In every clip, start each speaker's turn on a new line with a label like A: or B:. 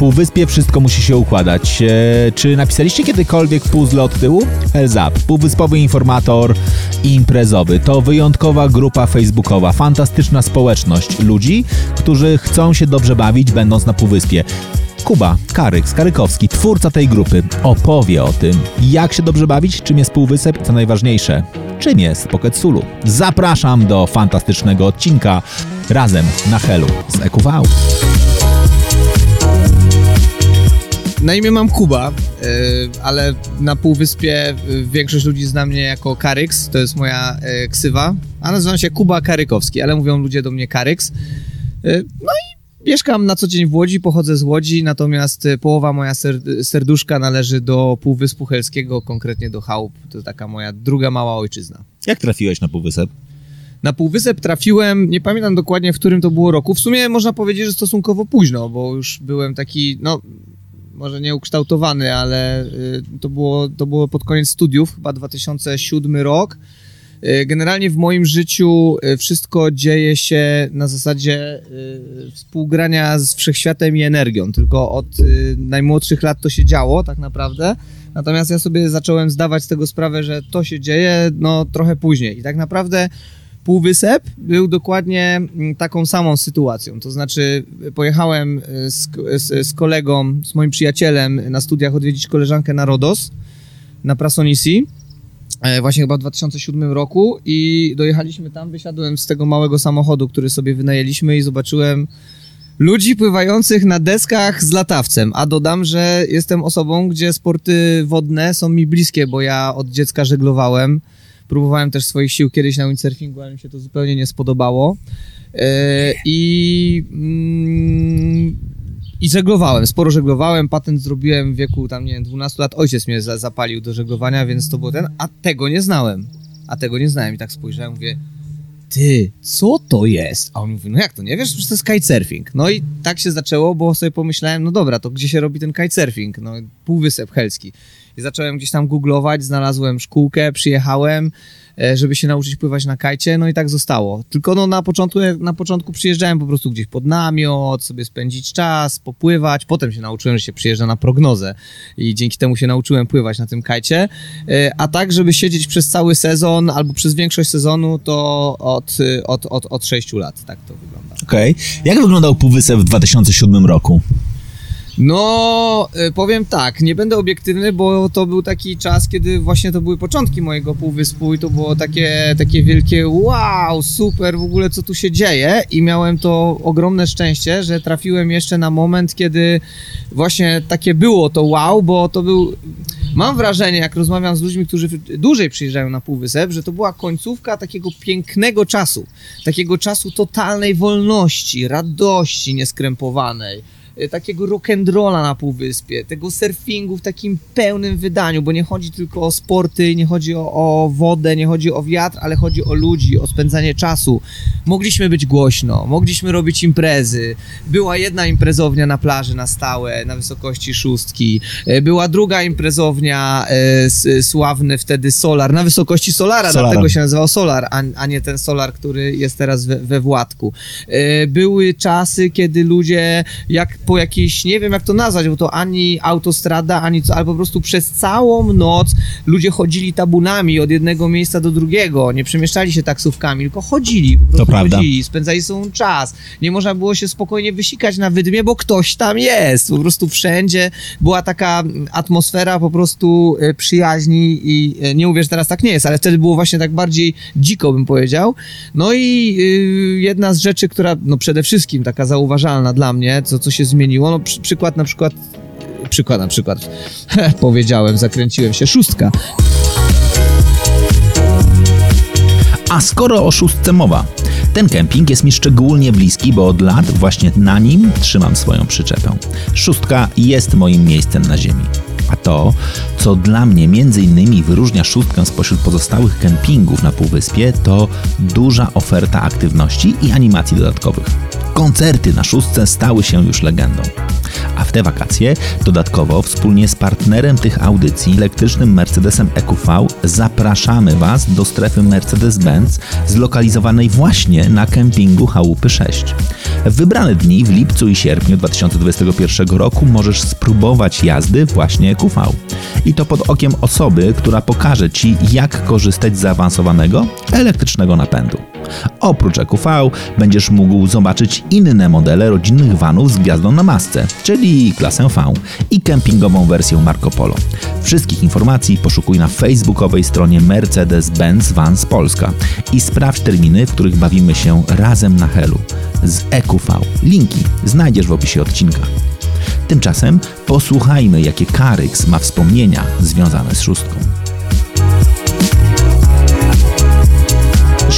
A: półwyspie wszystko musi się układać. E, czy napisaliście kiedykolwiek puzzle od tyłu? Heads. Półwyspowy informator imprezowy to wyjątkowa grupa facebookowa, fantastyczna społeczność ludzi, którzy chcą się dobrze bawić, będąc na półwyspie. Kuba Karyk, Skarykowski, twórca tej grupy, opowie o tym, jak się dobrze bawić, czym jest półwysep i co najważniejsze, czym jest Pocket Sulu. Zapraszam do fantastycznego odcinka razem na Helu z EQV.
B: Na imię mam Kuba, yy, ale na Półwyspie yy, większość ludzi zna mnie jako Karyks, to jest moja yy, ksywa, a nazywam się Kuba Karykowski, ale mówią ludzie do mnie Karyks. No i mieszkam na co dzień w Łodzi, pochodzę z Łodzi, natomiast połowa moja ser serduszka należy do Półwyspu Helskiego, konkretnie do Chałup, to taka moja druga mała ojczyzna.
A: Jak trafiłeś na półwysep?
B: Na Półwysep trafiłem, nie pamiętam dokładnie w którym to było roku. W sumie można powiedzieć, że stosunkowo późno, bo już byłem taki, no może nie ukształtowany, ale y, to było, to było pod koniec studiów, chyba 2007 rok. Y, generalnie w moim życiu y, wszystko dzieje się na zasadzie współgrania z wszechświatem i energią. Tylko od najmłodszych lat to się działo, tak naprawdę. Natomiast ja sobie zacząłem zdawać z tego sprawę, że to się dzieje no trochę później. I tak naprawdę Półwysep był dokładnie mm, taką samą sytuacją. To znaczy, pojechałem e, z, z, z, kolegą, z moim przyjacielem na studiach odwiedzić koleżankę na Rodos, na Prasonisi. E, właśnie chyba w 2007 roku i dojechaliśmy tam, wysiadłem z tego małego samochodu, który sobie wynajęliśmy i zobaczyłem ludzi pływających na deskach z latawcem. A dodam, że jestem osobą, gdzie sporty wodne są mi bliskie, bo ja od dziecka żeglowałem. Próbowałem też swoich sił kiedyś na windsurfingu, ale mi się to zupełnie nie spodobało. E, I, mm, I żeglowałem, sporo żeglowałem, patent zrobiłem w wieku tam, nie wiem, 12 lat. Ojciec mnie za, zapalił do żeglowania, więc to było ten, a tego nie znałem. A tego nie znałem i tak spojrzałem, mówię, ty, co to jest? A on mówi, no jak to, nie wiesz? To jest kitesurfing. No i tak się zaczęło, bo sobie pomyślałem, no dobra, to gdzie się robi ten kitesurfing? No, Półwysep Helski. I zacząłem gdzieś tam googlować, znalazłem szkółkę, przyjechałem, e, żeby się nauczyć pływać na kajcie, no i tak zostało. Tylko no na początku, na początku przyjeżdżałem po prostu gdzieś pod namiot, sobie spędzić czas, popływać, potem się nauczyłem, że się przyjeżdża na prognozę i dzięki temu się nauczyłem pływać na tym kajcie, e, a tak, żeby siedzieć przez cały sezon albo przez większość sezonu, to od, od, od, od 6 lat, tak to wygląda.
A: Okej. Okay. Jak wyglądał Półwysep w 2007 roku?
B: No, y, powiem tak, nie będę obiektywny, bo to był taki czas, kiedy właśnie to były początki mojego półwyspu i to było takie, takie wielkie wow, super, w ogóle co tu się dzieje i miałem to ogromne szczęście, że trafiłem jeszcze na moment, kiedy właśnie takie było to wow, bo to był... Mam wrażenie, jak rozmawiam z ludźmi, którzy dłużej przyjeżdżają na Półwysep, że to była końcówka takiego pięknego czasu. Takiego czasu totalnej wolności, radości nieskrępowanej takiego rock'n'rolla na Półwyspie, tego surfingu w takim pełnym wydaniu, bo nie chodzi tylko o sporty, nie chodzi o, o, wodę, nie chodzi o wiatr, ale chodzi o ludzi, o spędzanie czasu. Mogliśmy być głośno, mogliśmy robić imprezy. Była jedna imprezownia na plaży na stałe, na wysokości szóstki. Y, była druga imprezownia, e, sławny wtedy Solar, na wysokości Solara, Solara. dlatego się nazywał Solar, a, a, nie ten Solar, który jest teraz we, we Władku. E, były czasy, kiedy ludzie jak po jakiejś, nie wiem jak to nazwać, bo to ani autostrada, ani co, ale po prostu przez całą noc ludzie chodzili tabunami od jednego miejsca do drugiego, nie przemieszczali się taksówkami, tylko chodzili, po prostu to prawda. chodzili, spędzali sobą czas. Nie można było się spokojnie wysikać na wydmie, bo ktoś tam jest. Po prostu wszędzie była taka atmosfera po prostu e, przyjaźni i e, nie mówię, że teraz tak nie jest, ale wtedy było właśnie tak bardziej dziko, bym powiedział. No i y, jedna z rzeczy, która no przede wszystkim taka zauważalna dla mnie, co, co się zmieniło. No, przy, przykład na przykład, przykład na przykład, powiedziałem, zakręciłem się, szóstka.
A: A skoro o szóstce mowa, ten kemping jest mi szczególnie bliski, bo od lat właśnie na nim trzymam swoją przyczepę. Szóstka jest moim miejscem na ziemi. A to, co dla mnie między innymi wyróżnia szóstkę spośród pozostałych kempingów na Półwyspie, to duża oferta aktywności i animacji dodatkowych. Koncerty na szóstce stały się już legendą. A w te wakacje dodatkowo wspólnie z partnerem tych audycji, elektrycznym Mercedesem EQV, zapraszamy Was do strefy Mercedes-Benz zlokalizowanej właśnie na kempingu Chałupy 6. W wybrane dni w lipcu i sierpniu 2021 roku możesz spróbować jazdy właśnie EQV. I to pod okiem osoby, która pokaże Ci, jak korzystać z zaawansowanego elektrycznego napędu. Oprócz EQV będziesz mógł zobaczyć inne modele rodzinnych vanów z gwiazdą na masce, czyli klasę V i kempingową wersję Marco Polo. Wszystkich informacji poszukuj na facebookowej stronie Mercedes-Benz Vans Polska i sprawdź terminy, w których bawimy się razem na Helu z EQV. Linki znajdziesz w opisie odcinka. Tymczasem posłuchajmy, jakie Karyks ma wspomnienia związane z szóstką.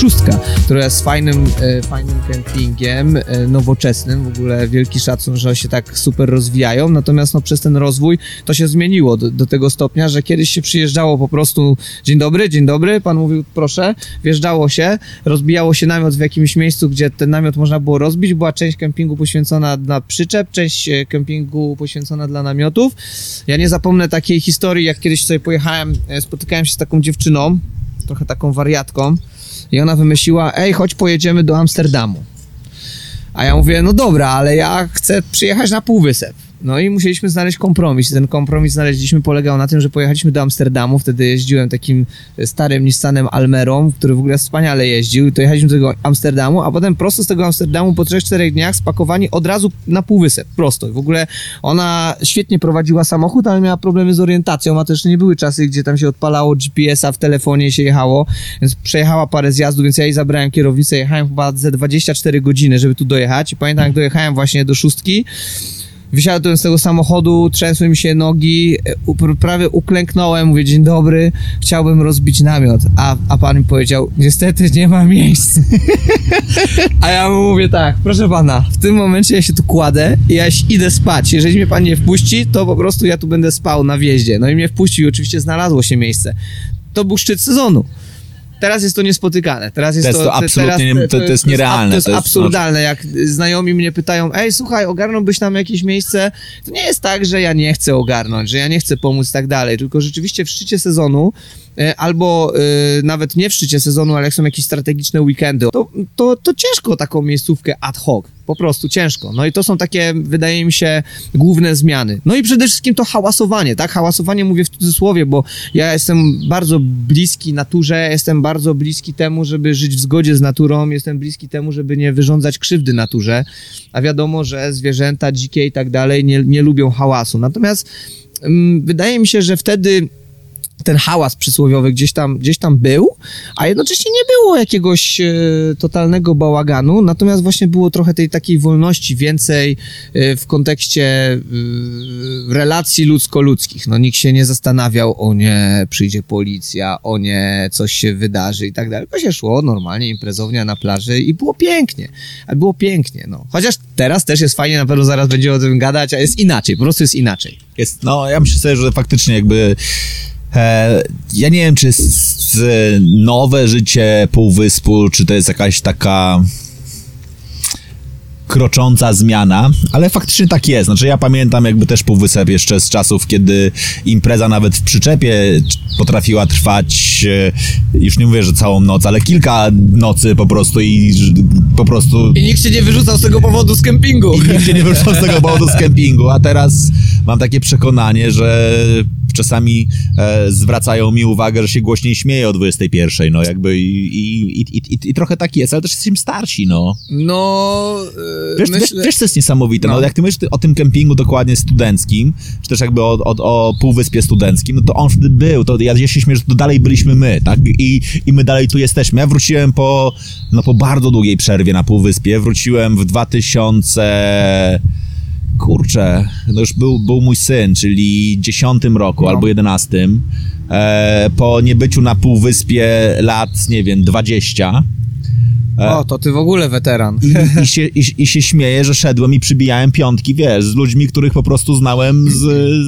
B: Szóstka, która jest fajnym, e, fajnym kempingiem, e, nowoczesnym, w ogóle wielki szacun, że się tak super rozwijają, natomiast no, przez ten rozwój to się zmieniło do, do tego stopnia, że kiedyś się przyjeżdżało po prostu dzień dobry, dzień dobry, pan mówił proszę, wjeżdżało się, rozbijało się namiot w jakimś miejscu, gdzie ten namiot można było rozbić, była część kempingu poświęcona dla przyczep, część e, kempingu poświęcona dla namiotów. Ja nie zapomnę takiej historii, jak kiedyś sobie pojechałem, spotykałem się z taką dziewczyną, trochę taką wariatką, i ona wymyśliła, ej, chodź pojedziemy do Amsterdamu. A ja mówię, no dobra, ale ja chcę przyjechać na półwysep. No i musieliśmy znaleźć kompromis. Ten kompromis znaleźliśmy polegał na tym, że pojechaliśmy do Amsterdamu. Wtedy jeździłem takim starym Nissanem Almerą, który w ogóle wspaniale jeździł. To jechaliśmy do tego Amsterdamu, a potem prosto z tego Amsterdamu po 3-4 dniach spakowani od razu na półwysep. Prosto. W ogóle ona świetnie prowadziła samochód, ale miała problemy z orientacją, a też nie były czasy, gdzie tam się odpalało GPS-a w telefonie się jechało, więc przejechała parę zjazdów, więc ja jej zabrałem kierownicę, jechałem chyba ze 24 godziny, żeby tu dojechać. Pamiętam, jak dojechałem właśnie do szóstki, Wysiadłem z tego samochodu, trzęsły mi się nogi, prawie uklęknąłem, mówię dzień dobry, chciałbym rozbić namiot, a, a pan mi powiedział, niestety nie ma miejsc. a ja mu mówię tak, proszę pana, w tym momencie ja się tu kładę i ja idę spać, jeżeli mnie pan nie wpuści, to po prostu ja tu będę spał na wjeździe. No i mnie wpuścił i oczywiście znalazło się miejsce. To był szczyt sezonu. Teraz jest to niespotykane. Teraz jest
A: To jest
B: to,
A: to absolutnie nie- to- to jest nierealne.
B: To jest,
A: To jest-
B: absurdalne. Jak znajomi mnie pytają, ej, słuchaj, ogarnąłbyś nam jakieś miejsce? To nie jest tak, że ja nie chcę ogarnąć, że ja nie chcę pomóc i tak dalej, tylko rzeczywiście w szczycie sezonu albo e, nawet nie w szczycie sezonu, ale jak są jakieś strategiczne weekendy, to, to, to ciężko taką miejscówkę ad hoc. Po prostu ciężko. No i to są takie, wydaje mi się, główne zmiany. No i przede wszystkim to hałasowanie, tak? Hałasowanie mówię w cudzysłowie, bo ja jestem bardzo bliski naturze, jestem bardzo bliski temu, żeby żyć w zgodzie z naturą, jestem bliski temu, żeby nie wyrządzać krzywdy naturze, a wiadomo, że zwierzęta dzikie i tak dalej nie, nie lubią hałasu. Natomiast mm, wydaje mi się, że wtedy ten hałas przysłowiowy gdzieś tam, gdzieś tam był, a jednocześnie nie było jakiegoś e, totalnego bałaganu, natomiast właśnie było trochę tej takiej wolności więcej e, w kontekście e, relacji ludzko-ludzkich. No nikt się nie zastanawiał, o nie, przyjdzie policja, o nie, coś się wydarzy i tak dalej. To się szło normalnie, imprezownia na plaży i było pięknie. Było pięknie, no. Chociaż teraz też jest fajnie, na pewno zaraz będziemy o tym gadać, a jest inaczej, po prostu jest inaczej.
A: Jest, no, ja myślę sobie, że faktycznie jakby. E, ja nie wiem, czy jest nowe życie Półwyspu, czy to jest jakaś taka krocząca zmiana, ale faktycznie tak jest. Znaczy ja pamiętam jakby też Półwysep jeszcze z czasów, kiedy impreza nawet w przyczepie potrafiła trwać, e, już nie mówię, że całą noc, ale kilka nocy po prostu i po prostu
B: I nikt się nie wyrzucał z tego powodu z kempingu.
A: i nikt się nie wyszło z tego powodu z kempingu, a teraz mam takie przekonanie, że czasami e, zwracają mi uwagę, że się głośniej śmieje o 21, no jakby i, i, i, i, i trochę tak jest, ale też jesteśmy starsi, no.
B: No,
A: Wiesz,
B: myślę...
A: wiesz, wiesz co jest niesamowite, no.
B: No.
A: jak ty myślisz o tym kempingu dokładnie studenckim, czy też jakby o, o, o półwyspie studenckim, no to on wtedy był, to ja, ja się śmieję, że to dalej byliśmy my, tak, I, i my dalej tu jesteśmy. Ja wróciłem po, no po bardzo długiej przerwie na półwyspie, wróciłem w 2000 kurczę, no już był, był mój syn, czyli 10 roku
B: No.
A: albo 11, e, po niebyciu na półwyspie lat, nie wiem, 20, E,
B: O, to ty w ogóle weteran.
A: I, i, się, i, I się śmieję, że szedłem i przybijałem piątki, wiesz, z ludźmi, których po prostu znałem z,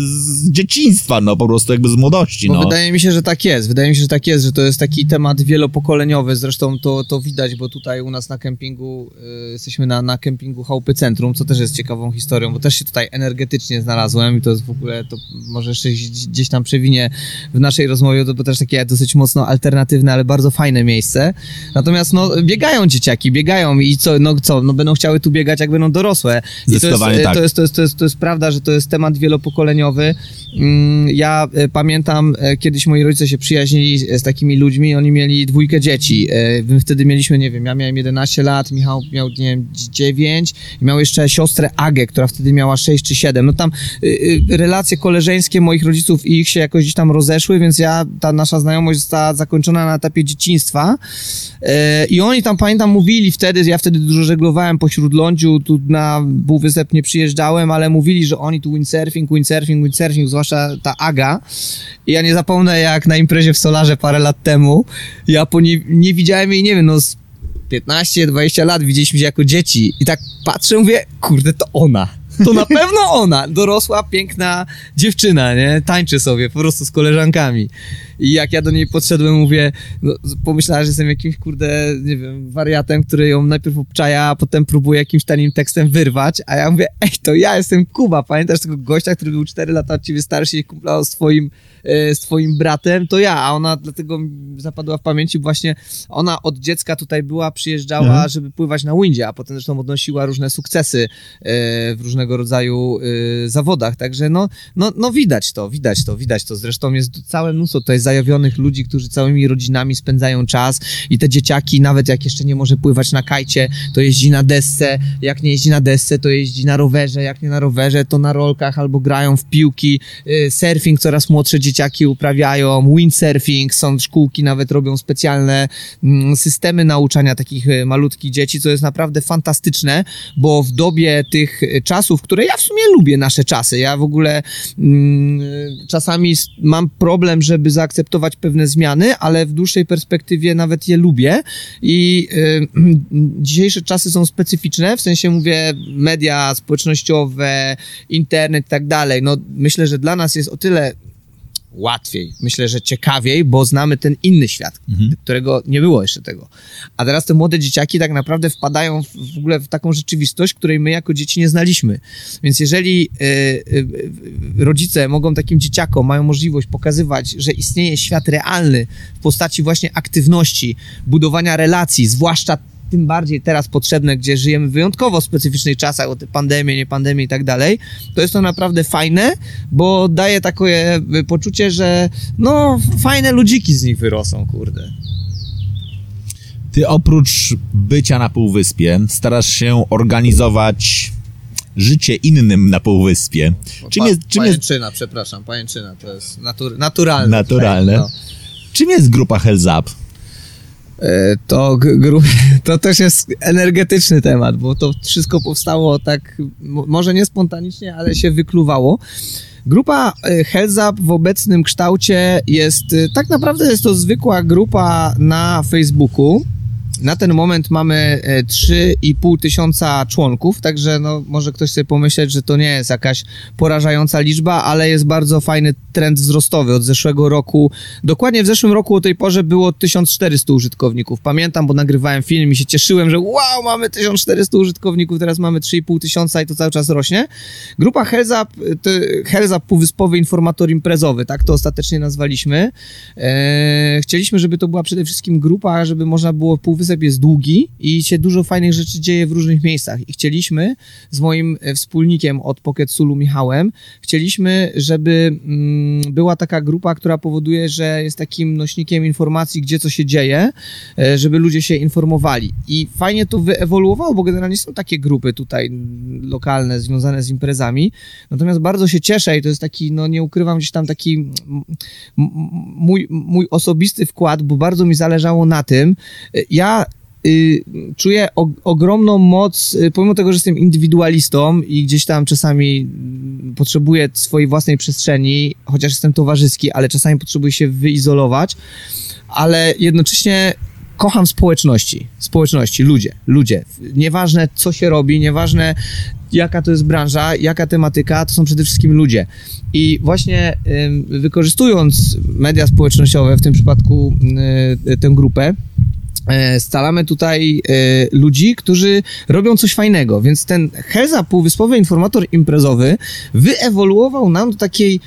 A: z dzieciństwa, no po prostu jakby z młodości,
B: Bo
A: no.
B: wydaje mi się, że tak jest. Wydaje mi się, że tak jest, że to jest taki temat wielopokoleniowy. Zresztą to, to widać, bo tutaj u nas na kempingu y, jesteśmy na, na kempingu Chałupy Centrum, co też jest ciekawą historią, bo też się tutaj energetycznie znalazłem i to jest w ogóle, to może jeszcze gdzieś tam przewinie w naszej rozmowie, to, też takie dosyć mocno alternatywne, ale bardzo fajne miejsce. Natomiast no, biegają dzieciaki, biegają i co, no co, no będą chciały tu biegać, jak będą dorosłe. I to jest, y,
A: tak.
B: to jest, to jest, to jest, to jest prawda, że to jest temat wielopokoleniowy. Mm, Ja e, pamiętam, e, kiedyś moi rodzice się przyjaźnili z takimi ludźmi, oni mieli dwójkę dzieci. E, My wtedy mieliśmy, nie wiem, ja miałem 11 lat, Michał miał, nie wiem, 9 i miał jeszcze siostrę Agę, która wtedy miała 6 czy 7. No tam relacje koleżeńskie moich rodziców i ich się jakoś gdzieś tam rozeszły, więc ja, ta nasza znajomość została zakończona na etapie dzieciństwa. E, I oni tam, pamiętam, mówili wtedy, ja wtedy dużo żeglowałem po Śródlądziu, tu na Półwysep nie przyjeżdżałem, ale mówili, że oni tu windsurfing, windsurfing, windsurfing, zwłaszcza ta Aga. I ja nie zapomnę, jak na imprezie w Solarze parę lat temu, ja po nie, nie widziałem jej, nie wiem, no z 15-20 lat widzieliśmy się jako dzieci i tak patrzę, mówię, kurde, to ona. To na pewno ona, dorosła, piękna dziewczyna, nie? Tańczy sobie po prostu z koleżankami. I jak ja do niej podszedłem, mówię, no, pomyślała, że jestem jakimś, kurde, nie wiem, wariatem, który ją najpierw obczaja, a potem próbuje jakimś tanim tekstem wyrwać, a ja mówię, ej, to ja jestem Kuba, pamiętasz tego gościa, który był 4 lata od ciebie starszy i kumplał z twoim, e, z twoim bratem, to ja, a ona dlatego zapadła w pamięci właśnie, ona od dziecka tutaj była, przyjeżdżała,
A: Mhm.
B: żeby pływać na windzie, a potem zresztą odnosiła różne sukcesy e, w różnego rodzaju e, zawodach, także no, no, no widać to, widać to, widać to, zresztą jest całe mnóstwo. Tutaj zajawionych ludzi, którzy całymi rodzinami spędzają czas i te dzieciaki, nawet jak jeszcze nie może pływać na kajcie, to jeździ na desce, jak nie jeździ na desce, to jeździ na rowerze, jak nie na rowerze, to na rolkach albo grają w piłki, y, surfing coraz młodsze dzieciaki uprawiają, windsurfing, są szkółki, nawet robią specjalne mm, systemy nauczania takich y, malutkich dzieci, co jest naprawdę fantastyczne, bo w dobie tych y, czasów, które ja w sumie lubię nasze czasy, ja w ogóle mm, czasami mam problem, żeby zaakceptować pewne zmiany, ale w dłuższej perspektywie nawet je lubię i y, dzisiejsze czasy są specyficzne, w sensie mówię media społecznościowe, internet i tak dalej. No myślę, że dla nas jest o tyle łatwiej, myślę, że ciekawiej, bo znamy ten inny świat, którego nie było jeszcze tego. A teraz te młode dzieciaki tak naprawdę wpadają w, ogóle w taką rzeczywistość, której my jako dzieci nie znaliśmy. Więc jeżeli y, y, rodzice mogą takim dzieciakom, mają możliwość pokazywać, że istnieje świat realny w postaci właśnie aktywności, budowania relacji, zwłaszcza tym bardziej teraz potrzebne, gdzie żyjemy w wyjątkowo specyficznych czasach, o te pandemie, nie pandemie i tak dalej, to jest to naprawdę fajne, bo daje takie y, poczucie, że no fajne ludziki z nich wyrosą, kurde.
A: Ty oprócz bycia na Półwyspie starasz się organizować życie innym na Półwyspie. Czym jest, czym jest,
B: pajęczyna, przepraszam, pajęczyna, to jest natur, naturalne.
A: Naturalne.
B: Tutaj, no.
A: czym jest grupa Hells Up?
B: E, To, to też jest energetyczny temat, bo to wszystko powstało tak, może nie spontanicznie, ale się wykluwało. Grupa e, Hells Up w obecnym kształcie jest, e, tak naprawdę jest to zwykła grupa na Facebooku. Na ten moment mamy e, 3,5 tysiąca członków, także no, może ktoś sobie pomyśleć, że to nie jest jakaś porażająca liczba, ale jest bardzo fajny trend wzrostowy. Od zeszłego roku, dokładnie w zeszłym roku o tej porze było 1400 użytkowników. Pamiętam, bo nagrywałem film i się cieszyłem, że wow, mamy 1400 użytkowników, teraz mamy 3,5 tysiąca i to cały czas rośnie. Grupa Hells Up, to Hells Up Półwyspowy Informator Imprezowy, tak to ostatecznie nazwaliśmy. Eee, chcieliśmy, żeby to była przede wszystkim grupa, żeby można było, Półwysep jest długi i się dużo fajnych rzeczy dzieje w różnych miejscach i chcieliśmy z moim e, wspólnikiem od Pocket Sulu Michałem, chcieliśmy, żeby mm, była taka grupa, która powoduje, że jest takim nośnikiem informacji, gdzie co się dzieje, e, żeby ludzie się informowali. I fajnie to wyewoluowało, bo generalnie są takie grupy tutaj mm, lokalne, związane z imprezami. Natomiast bardzo się cieszę i to jest taki, no nie ukrywam, gdzieś tam taki mm, mój, mój osobisty wkład, bo bardzo mi zależało na tym. Ja y, czuję o, ogromną moc, y, pomimo tego, że jestem indywidualistą i gdzieś tam czasami mm, potrzebuję swojej własnej przestrzeni, chociaż jestem towarzyski, ale czasami potrzebuję się wyizolować, ale jednocześnie kocham społeczności, społeczności, ludzie, ludzie. Nieważne co się robi, nieważne jaka to jest branża, jaka tematyka, to są przede wszystkim ludzie. I właśnie wykorzystując media społecznościowe, w tym przypadku y, tę grupę, e, Stalamy tutaj e, ludzi, którzy robią coś fajnego, więc ten Helza, półwyspowy informator imprezowy, wyewoluował nam do takiej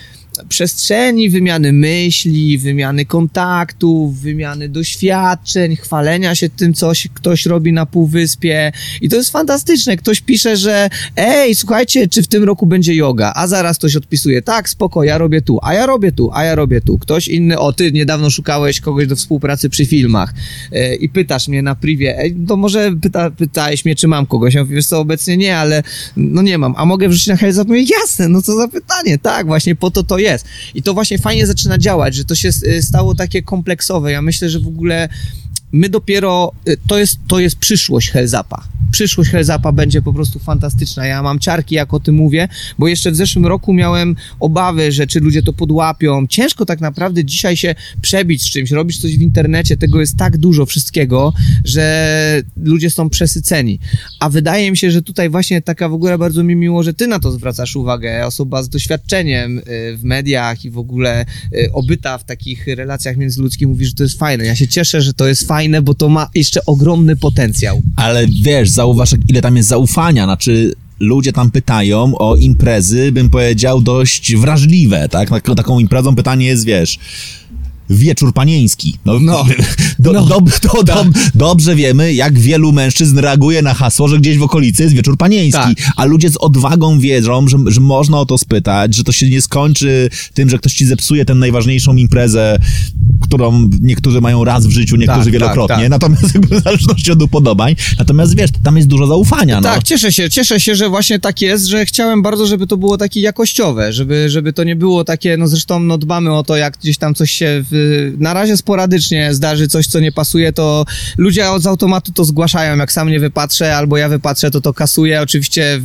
B: przestrzeni wymiany myśli, wymiany kontaktów, wymiany doświadczeń, chwalenia się tym, co ktoś robi na półwyspie. I to jest fantastyczne. Ktoś pisze, że ej, słuchajcie, czy w tym roku będzie yoga? A zaraz ktoś odpisuje, tak, spoko, ja robię tu, a ja robię tu, a ja robię tu. Ktoś inny, o ty niedawno szukałeś kogoś do współpracy przy filmach e, i pytasz mnie na privie, ej, to może pyta, pytałeś mnie, czy mam kogoś. Ja mówię, wiesz co, obecnie nie, ale no nie mam. A mogę wrzucić na? Mówię, jasne, no co za pytanie. Tak, właśnie po to to jest. I to właśnie fajnie zaczyna działać, że to się y, stało takie kompleksowe. Ja myślę, że w ogóle my dopiero, y, to jest, to jest przyszłość Hellzapa. Przyszłość Hellzapa będzie po prostu fantastyczna. Ja mam ciarki, jak o tym mówię, bo jeszcze w zeszłym roku miałem obawy, że czy ludzie to podłapią. Ciężko tak naprawdę dzisiaj się przebić z czymś, robić coś w internecie, tego jest tak dużo wszystkiego, że ludzie są przesyceni. A wydaje mi się, że tutaj właśnie taka w ogóle bardzo mi miło, że ty na to zwracasz uwagę. Osoba z doświadczeniem y, w mediach i w ogóle y, obyta w takich relacjach międzyludzkich mówi, że to jest fajne. Ja się cieszę, że to jest fajne, bo to ma jeszcze ogromny potencjał.
A: Ale wiesz, zauważ, ile tam jest zaufania, znaczy ludzie tam pytają o imprezy, bym powiedział, dość wrażliwe, tak? Tak- Taką imprezą pytanie jest, wiesz, wieczór panieński. No,
B: No.
A: do,
B: No.
A: Do, do, dobrze wiemy, jak wielu mężczyzn reaguje na hasło, że gdzieś w okolicy jest wieczór panieński,
B: Tak.
A: a ludzie z odwagą wiedzą, że, że można o to spytać, że to się nie skończy tym, że ktoś ci zepsuje tę najważniejszą imprezę, którą niektórzy mają raz w życiu, niektórzy
B: Tak,
A: wielokrotnie,
B: tak, tak.
A: natomiast jakby w zależności od upodobań, natomiast wiesz, tam jest dużo zaufania, no.
B: Tak, cieszę się, cieszę się, że właśnie tak jest, że chciałem bardzo, żeby to było takie jakościowe, żeby, żeby to nie było takie, no zresztą no dbamy o to, jak gdzieś tam coś się w, na razie sporadycznie zdarzy coś, co nie pasuje, to ludzie z automatu to zgłaszają, jak sam nie wypatrzę, albo ja wypatrzę, to to kasuję, oczywiście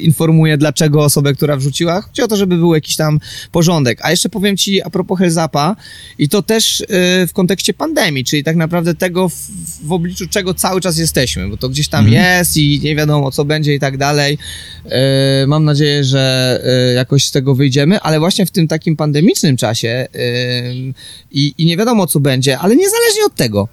B: informuję dlaczego osobę, która wrzuciła, chodzi o to, żeby był jakiś tam porządek, a jeszcze powiem ci a propos Hellzapa i to też y, w kontekście pandemii, czyli tak naprawdę tego, w, w obliczu czego cały czas jesteśmy, bo to gdzieś tam jest i nie wiadomo co będzie i tak dalej. E, Mam nadzieję, że e, jakoś z tego wyjdziemy, ale właśnie w tym takim pandemicznym czasie i, i nie wiadomo co będzie, ale niezależnie od tego,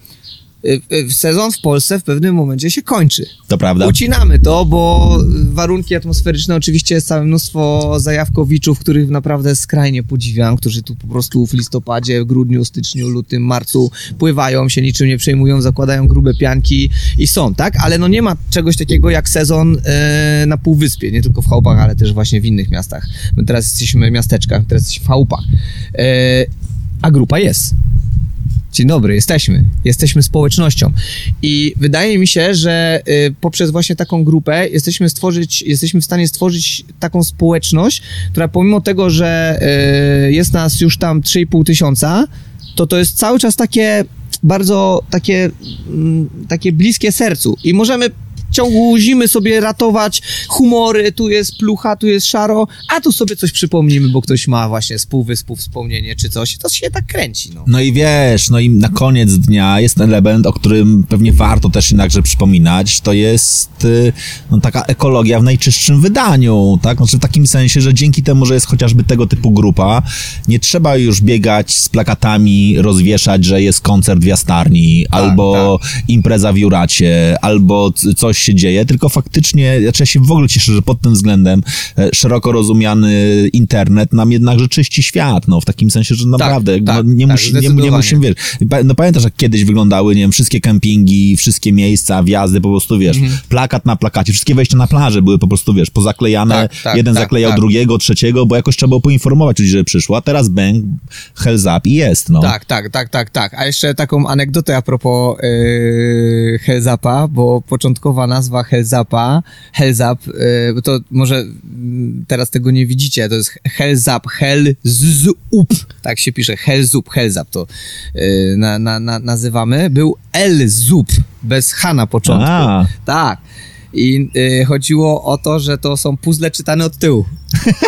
B: e, e, sezon w Polsce w pewnym momencie się kończy.
A: To prawda.
B: Ucinamy to, bo warunki atmosferyczne oczywiście jest całe mnóstwo zajawkowiczów, których naprawdę skrajnie podziwiam, którzy tu po prostu w listopadzie, grudniu, styczniu, lutym, marcu pływają, się niczym nie przejmują, zakładają grube pianki i są, tak? Ale no nie ma czegoś takiego jak sezon e, na Półwyspie, nie tylko w Chałupach, ale też właśnie w innych miastach. My teraz jesteśmy w miasteczkach, teraz jesteśmy w Chałupach. E, a grupa jest. Dzień dobry, jesteśmy. Jesteśmy społecznością. I wydaje mi się, że y, poprzez właśnie taką grupę jesteśmy stworzyć, jesteśmy w stanie stworzyć taką społeczność, która pomimo tego, że y, jest nas już tam 3,5 tysiąca, to to jest cały czas takie bardzo takie, mm, takie bliskie sercu. I możemy w ciągu zimy sobie ratować humory, tu jest plucha, tu jest szaro, a tu sobie coś przypomnimy, bo ktoś ma właśnie z półwyspu wspomnienie czy coś. To się tak kręci, no.
A: No i wiesz, no i na koniec dnia jest element, o którym pewnie warto też jednakże przypominać, to jest y, no, taka ekologia w najczystszym wydaniu, tak? Znaczy w takim sensie, że dzięki temu, że jest chociażby tego typu grupa, nie trzeba już biegać z plakatami, rozwieszać, że jest koncert w jastarni, albo impreza w Juracie, albo coś się dzieje, tylko faktycznie, znaczy ja się w ogóle cieszę, że pod tym względem e, szeroko rozumiany internet nam jednakże czyści świat, no w takim sensie, że naprawdę
B: tak,
A: no, nie,
B: tak,
A: musi, nie, nie musimy, wiesz, no pamiętasz jak kiedyś wyglądały, nie wiem, wszystkie kempingi, wszystkie miejsca, wjazdy, po prostu, wiesz,
B: Mhm.
A: plakat na plakacie, wszystkie wejścia na plaży były po prostu, wiesz, pozaklejane,
B: Tak, tak,
A: jeden
B: tak,
A: zaklejał
B: tak.
A: drugiego, trzeciego, bo jakoś trzeba było poinformować ludzi, że przyszło, a teraz bang, hells up i jest, no.
B: Tak, tak, tak, tak, tak. A jeszcze taką anegdotę a propos yy, Hellzapa, bo początkowa nazwa Hellzapa, Hellzap, yy, bo to może mm, teraz tego nie widzicie, to jest Hellzap, Hellzup, tak się pisze, Hellzup, Hellzap to yy, na, na, na, nazywamy. Był Elzup, bez H na początku.
A: A.
B: Tak. I y, chodziło o to, że to są puzzle czytane od tyłu.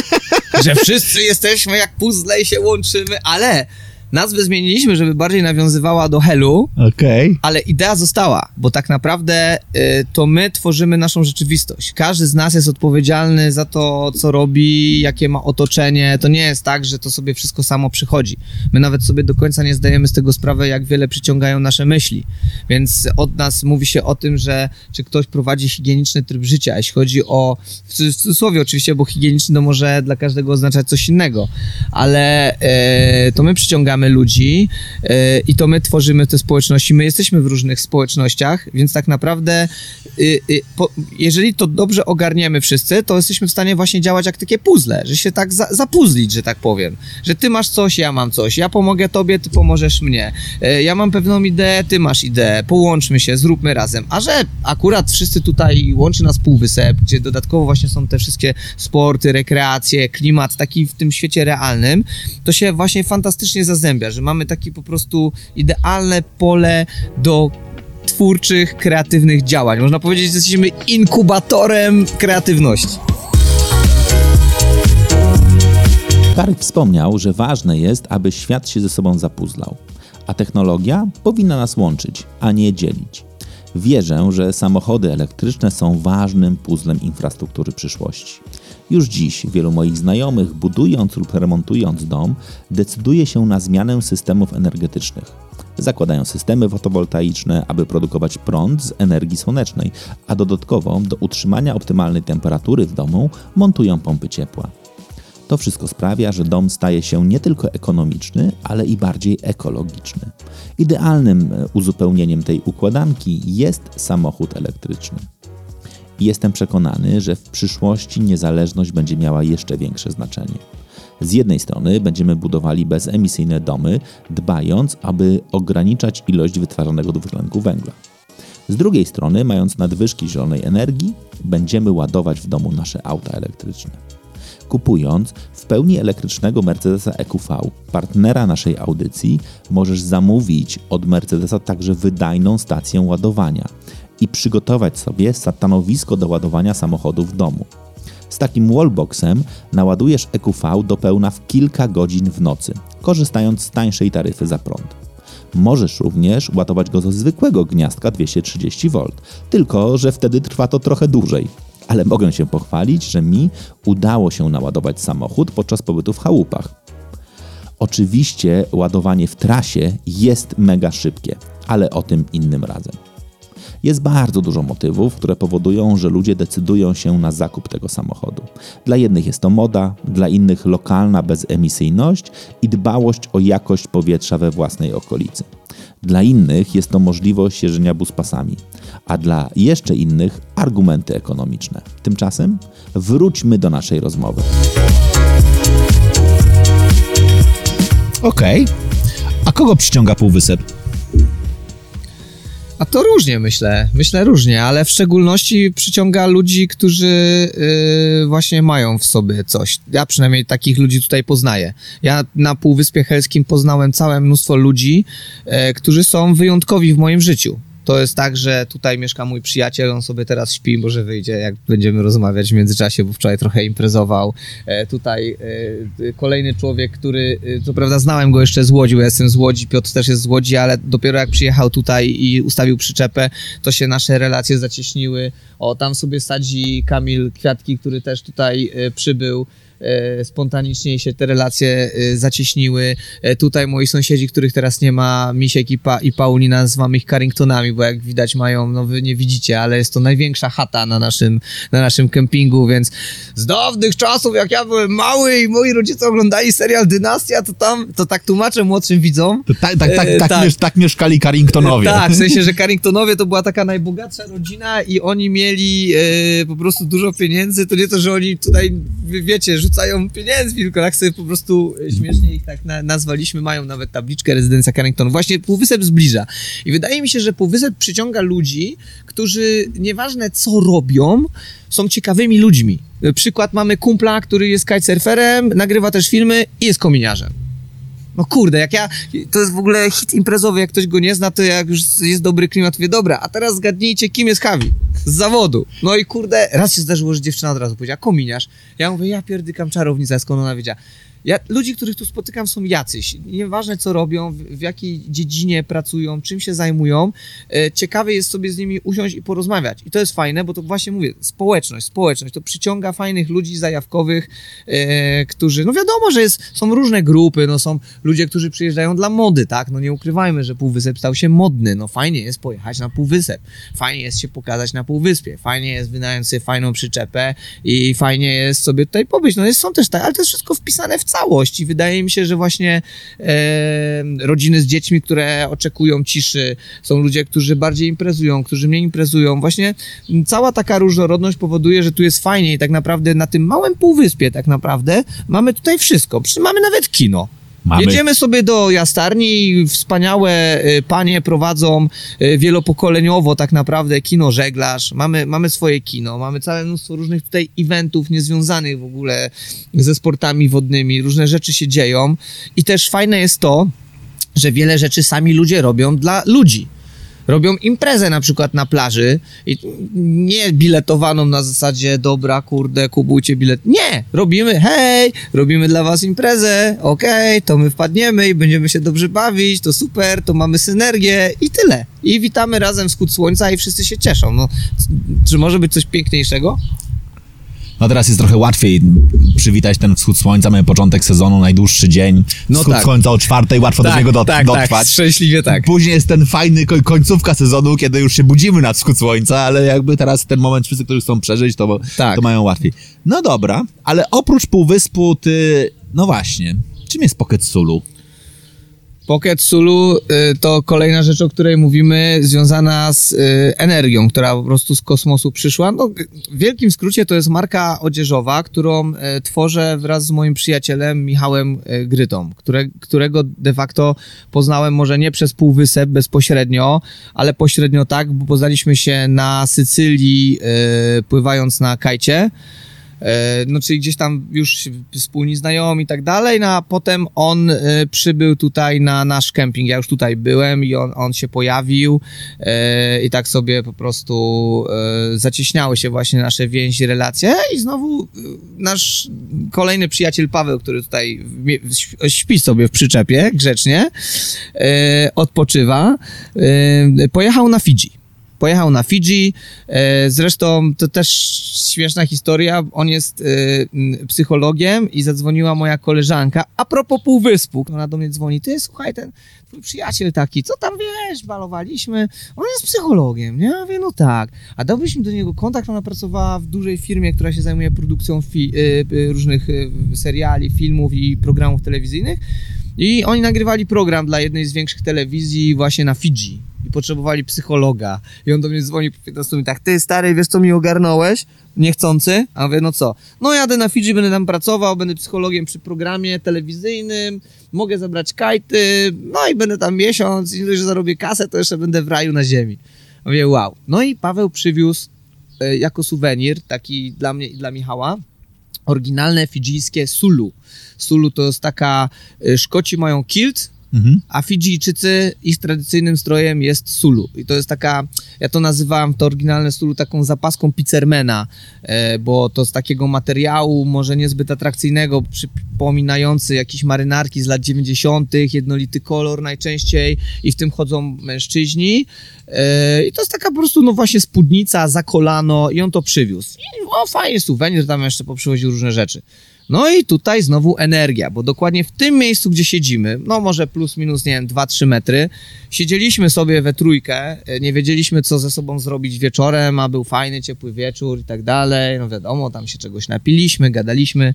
B: że wszyscy jesteśmy jak puzzle i się łączymy, ale Nazwę zmieniliśmy, żeby bardziej nawiązywała do Helu,
A: Okej.
B: ale idea została, bo tak naprawdę y, to my tworzymy naszą rzeczywistość. Każdy z nas jest odpowiedzialny za to, co robi, jakie ma otoczenie. To nie jest tak, że to sobie wszystko samo przychodzi. My nawet sobie do końca nie zdajemy z tego sprawy, jak wiele przyciągają nasze myśli. Więc od nas mówi się o tym, że czy ktoś prowadzi higieniczny tryb życia, jeśli chodzi o, w cudzys- w cudzysłowie oczywiście, bo higieniczny to może dla każdego oznaczać coś innego, ale e, to my przyciągamy ludzi e, i to my tworzymy te społeczności. My jesteśmy w różnych społecznościach, więc tak naprawdę, y, y, jeżeli to dobrze ogarniemy wszyscy, to jesteśmy w stanie właśnie działać jak takie puzzle, że się tak za, zapuzlić, że tak powiem. Że ty masz coś, ja mam coś, ja pomogę tobie, ty pomożesz mnie. E, ja mam pewną ideę, ty masz ideę, połączmy się, zróbmy razem. A że akurat wszyscy tutaj łączy nas półwysep, gdzie dodatkowo właśnie są te wszystkie sporty, rekreacje, klimat taki w tym świecie realnym, to się właśnie fantastycznie zazębia, że mamy taki po prostu idealne pole do twórczych, kreatywnych działań. Można powiedzieć, że jesteśmy inkubatorem kreatywności.
C: Kark wspomniał, że ważne jest, aby świat się ze sobą zapuzlał, a technologia powinna nas łączyć, a nie dzielić. Wierzę, że samochody elektryczne są ważnym puzzlem infrastruktury przyszłości. Już dziś wielu moich znajomych, budując lub remontując dom, decyduje się na zmianę systemów energetycznych. Zakładają systemy fotowoltaiczne, aby produkować prąd z energii słonecznej, a dodatkowo do utrzymania optymalnej temperatury w domu montują pompy ciepła. To wszystko sprawia, że dom staje się nie tylko ekonomiczny, ale i bardziej ekologiczny. Idealnym e, uzupełnieniem tej układanki jest samochód elektryczny. Jestem przekonany, że w przyszłości niezależność będzie miała jeszcze większe znaczenie. Z jednej strony będziemy budowali bezemisyjne domy, dbając, aby ograniczać ilość wytwarzanego dwutlenku węgla. Z drugiej strony, mając nadwyżki zielonej energii, będziemy ładować w domu nasze auta elektryczne. Kupując w pełni elektrycznego Mercedesa EQV, partnera naszej audycji, możesz zamówić od Mercedesa także wydajną stację ładowania i przygotować sobie stanowisko do ładowania samochodu w domu. Z takim wallboxem naładujesz EQV do pełna w kilka godzin w nocy, korzystając z tańszej taryfy za prąd. Możesz również ładować go ze zwykłego gniazdka 230V, tylko że wtedy trwa to trochę dłużej. Ale mogę się pochwalić, że mi udało się naładować samochód podczas pobytu w chałupach. Oczywiście ładowanie w trasie jest mega szybkie, ale o tym innym razem. Jest bardzo dużo motywów, które powodują, że ludzie decydują się na zakup tego samochodu. Dla jednych jest to moda, dla innych lokalna bezemisyjność i dbałość o jakość powietrza we własnej okolicy. Dla innych jest to możliwość jeżdżenia buspasami, a dla jeszcze innych argumenty ekonomiczne. Tymczasem wróćmy do naszej rozmowy.
A: Okej. A kogo przyciąga półwysep?
B: A to różnie myślę, myślę różnie, ale w szczególności przyciąga ludzi, którzy yy, właśnie mają w sobie coś. Ja przynajmniej takich ludzi tutaj poznaję. Ja na Półwyspie Helskim poznałem całe mnóstwo ludzi, e, którzy są wyjątkowi w moim życiu. To jest tak, że tutaj mieszka mój przyjaciel, on sobie teraz śpi, może wyjdzie, jak będziemy rozmawiać w międzyczasie, bo wczoraj trochę imprezował. E, tutaj e, kolejny człowiek, który, e, co prawda znałem go jeszcze z Łodzi, bo ja jestem z Łodzi, Piotr też jest z Łodzi, ale dopiero jak przyjechał tutaj i ustawił przyczepę, to się nasze relacje zacieśniły. O, tam sobie sadzi Kamil Kwiatki, który też tutaj e, przybył spontanicznie się te relacje e, zacieśniły. E, Tutaj moi sąsiedzi, których teraz nie ma, Misiek i, pa, i Paulina, nazywam ich Carringtonami, bo jak widać mają, no wy nie widzicie, ale jest to największa chata na naszym, na naszym kempingu, więc z dawnych czasów, jak ja byłem mały i moi rodzice oglądali serial Dynastia, to tam, to tak tłumaczę młodszym widzom,
A: To tak, tak, tak,
B: E,
A: tak,
B: tak.
A: miesz- tak mieszkali Carringtonowie.
B: tak, w sensie, że Carringtonowie to była taka najbogatsza rodzina i oni mieli e, po prostu dużo pieniędzy. To nie to, że oni tutaj, wiecie, rzucają pieniędzmi, tylko tak sobie po prostu e, śmiesznie ich tak na, nazwaliśmy. Mają nawet tabliczkę rezydencja Carrington. Właśnie Półwysep zbliża. I wydaje mi się, że Półwysep przyciąga ludzi, którzy nieważne co robią, są ciekawymi ludźmi. E, Przykład mamy kumpla, który jest kitesurferem, nagrywa też filmy i jest kominiarzem. No kurde, jak ja. To jest w ogóle hit imprezowy, jak ktoś go nie zna, to jak już jest dobry klimat, wie dobra, a teraz zgadnijcie, kim jest Hawi. Z zawodu. No i kurde, raz się zdarzyło, że dziewczyna od razu powiedziała, kominiarz. Ja mówię, ja pierdykam czarownica, skąd ona wiedziała. Ja, ludzi, których tu spotykam, są jacyś. Nieważne, co robią, w, w jakiej dziedzinie pracują, czym się zajmują. E, ciekawe jest sobie z nimi usiąść i porozmawiać. I to jest fajne, bo to właśnie mówię, społeczność, społeczność. To przyciąga fajnych ludzi zajawkowych, e, którzy, no wiadomo, że jest, są różne grupy, no są ludzie, którzy przyjeżdżają dla mody, tak? No nie ukrywajmy, że Półwysep stał się modny. No fajnie jest pojechać na Półwysep. Fajnie jest się pokazać na Półwyspie. Fajnie jest wynająć sobie fajną przyczepę i fajnie jest sobie tutaj pobyć. No jest, są też tak, ale to jest wszystko wpisane w całość i wydaje mi się, że właśnie e, rodziny z dziećmi, które oczekują ciszy, są ludzie, którzy bardziej imprezują, którzy mniej imprezują. Właśnie cała taka różnorodność powoduje, że tu jest fajnie i tak naprawdę na tym małym półwyspie tak naprawdę mamy tutaj wszystko. Przy- Mamy nawet kino.
A: Mamy.
B: Jedziemy sobie do jastarni wspaniałe y, panie prowadzą y, wielopokoleniowo tak naprawdę kino żeglarz. Mamy, mamy swoje kino, mamy całe mnóstwo różnych tutaj eventów niezwiązanych w ogóle ze sportami wodnymi. Różne rzeczy się dzieją i też fajne jest to, że wiele rzeczy sami ludzie robią dla ludzi. Robią imprezę na przykład na plaży i nie biletowaną na zasadzie dobra, kurde, kupujcie bilet. Nie! Robimy, hej, robimy dla was imprezę, okej, to my wpadniemy i będziemy się dobrze bawić, to super, to mamy synergię i tyle. I witamy razem wschód słońca i wszyscy się cieszą. No, czy może być coś piękniejszego?
A: No teraz jest trochę łatwiej przywitać ten wschód słońca, mamy początek sezonu, najdłuższy dzień,
B: No
A: wschód
B: tak.
A: słońca o czwartej, łatwo do niego dot- dotrwać.
B: szczęśliwie tak.
A: Później jest ten fajny ko- końcówka sezonu, kiedy już się budzimy na wschód słońca, ale jakby teraz ten moment wszyscy, którzy chcą przeżyć, to,
B: Tak.
A: to mają łatwiej. No dobra, ale oprócz Półwyspu ty, no właśnie, czym jest Pocket Sulu?
B: Pocket Sulu y, to kolejna rzecz, o której mówimy, związana z y, energią, która po prostu z kosmosu przyszła. No, w wielkim skrócie to jest marka odzieżowa, którą y, tworzę wraz z moim przyjacielem Michałem Grytą, które, którego de facto poznałem może nie przez półwysep bezpośrednio, ale pośrednio tak, bo poznaliśmy się na Sycylii pływając na kajcie. E, no czyli gdzieś tam już wspólni znajomi i tak dalej, no a potem on e, przybył tutaj na nasz kemping, ja już tutaj byłem i on, on się pojawił e, i tak sobie po prostu zacieśniały się właśnie nasze więzi, relacje i znowu nasz kolejny przyjaciel Paweł, który tutaj śpi sobie w przyczepie grzecznie, odpoczywa, pojechał na Fidżi. Pojechał na Fidżi. E, zresztą to też śmieszna historia. On jest e, psychologiem i zadzwoniła moja koleżanka. A propos Półwyspu. Ona do mnie dzwoni. Ty, słuchaj, ten twój przyjaciel taki, co tam wiesz, balowaliśmy. On jest psychologiem, nie? Ja mówię, no tak. A dałbyś mi do niego kontakt? Ona pracowała w dużej firmie, która się zajmuje produkcją e, różnych seriali, filmów i programów telewizyjnych. I oni nagrywali program dla jednej z większych telewizji właśnie na Fidżi. I potrzebowali psychologa. I on do mnie dzwoni po 15 minutach. Ty, stary, wiesz co mi ogarnąłeś? Niechcący? A mówię, no co? No jadę na Fidżi, będę tam pracował, będę psychologiem przy programie telewizyjnym, mogę zabrać kajty, no i będę tam miesiąc i że zarobię kasę, to jeszcze będę w raju na ziemi. Mówię, wow. No i Paweł przywiózł e, jako suwenir, taki dla mnie i dla Michała, oryginalne fidżijskie sulu. Sulu to jest taka, y, Szkoci mają kilt,
A: Mhm.
B: a Fidżijczycy, ich tradycyjnym strojem jest sulu. I to jest taka, ja to nazywam, to oryginalne sulu, taką zapaską pizzermana, e, bo to z takiego materiału, może niezbyt atrakcyjnego, przypominający jakieś marynarki z lat 90., jednolity kolor najczęściej i w tym chodzą mężczyźni. E, I to jest taka po prostu, no właśnie spódnica za kolano i on to przywiózł. I o, fajnie, suwenir, tam jeszcze poprzywoził różne rzeczy. No i tutaj znowu energia, bo dokładnie w tym miejscu, gdzie siedzimy, no może plus minus, nie wiem, 2-3 metry, siedzieliśmy sobie we trójkę, e, nie wiedzieliśmy, co ze sobą zrobić wieczorem, a był fajny, ciepły wieczór i tak dalej, no wiadomo, tam się czegoś napiliśmy, gadaliśmy.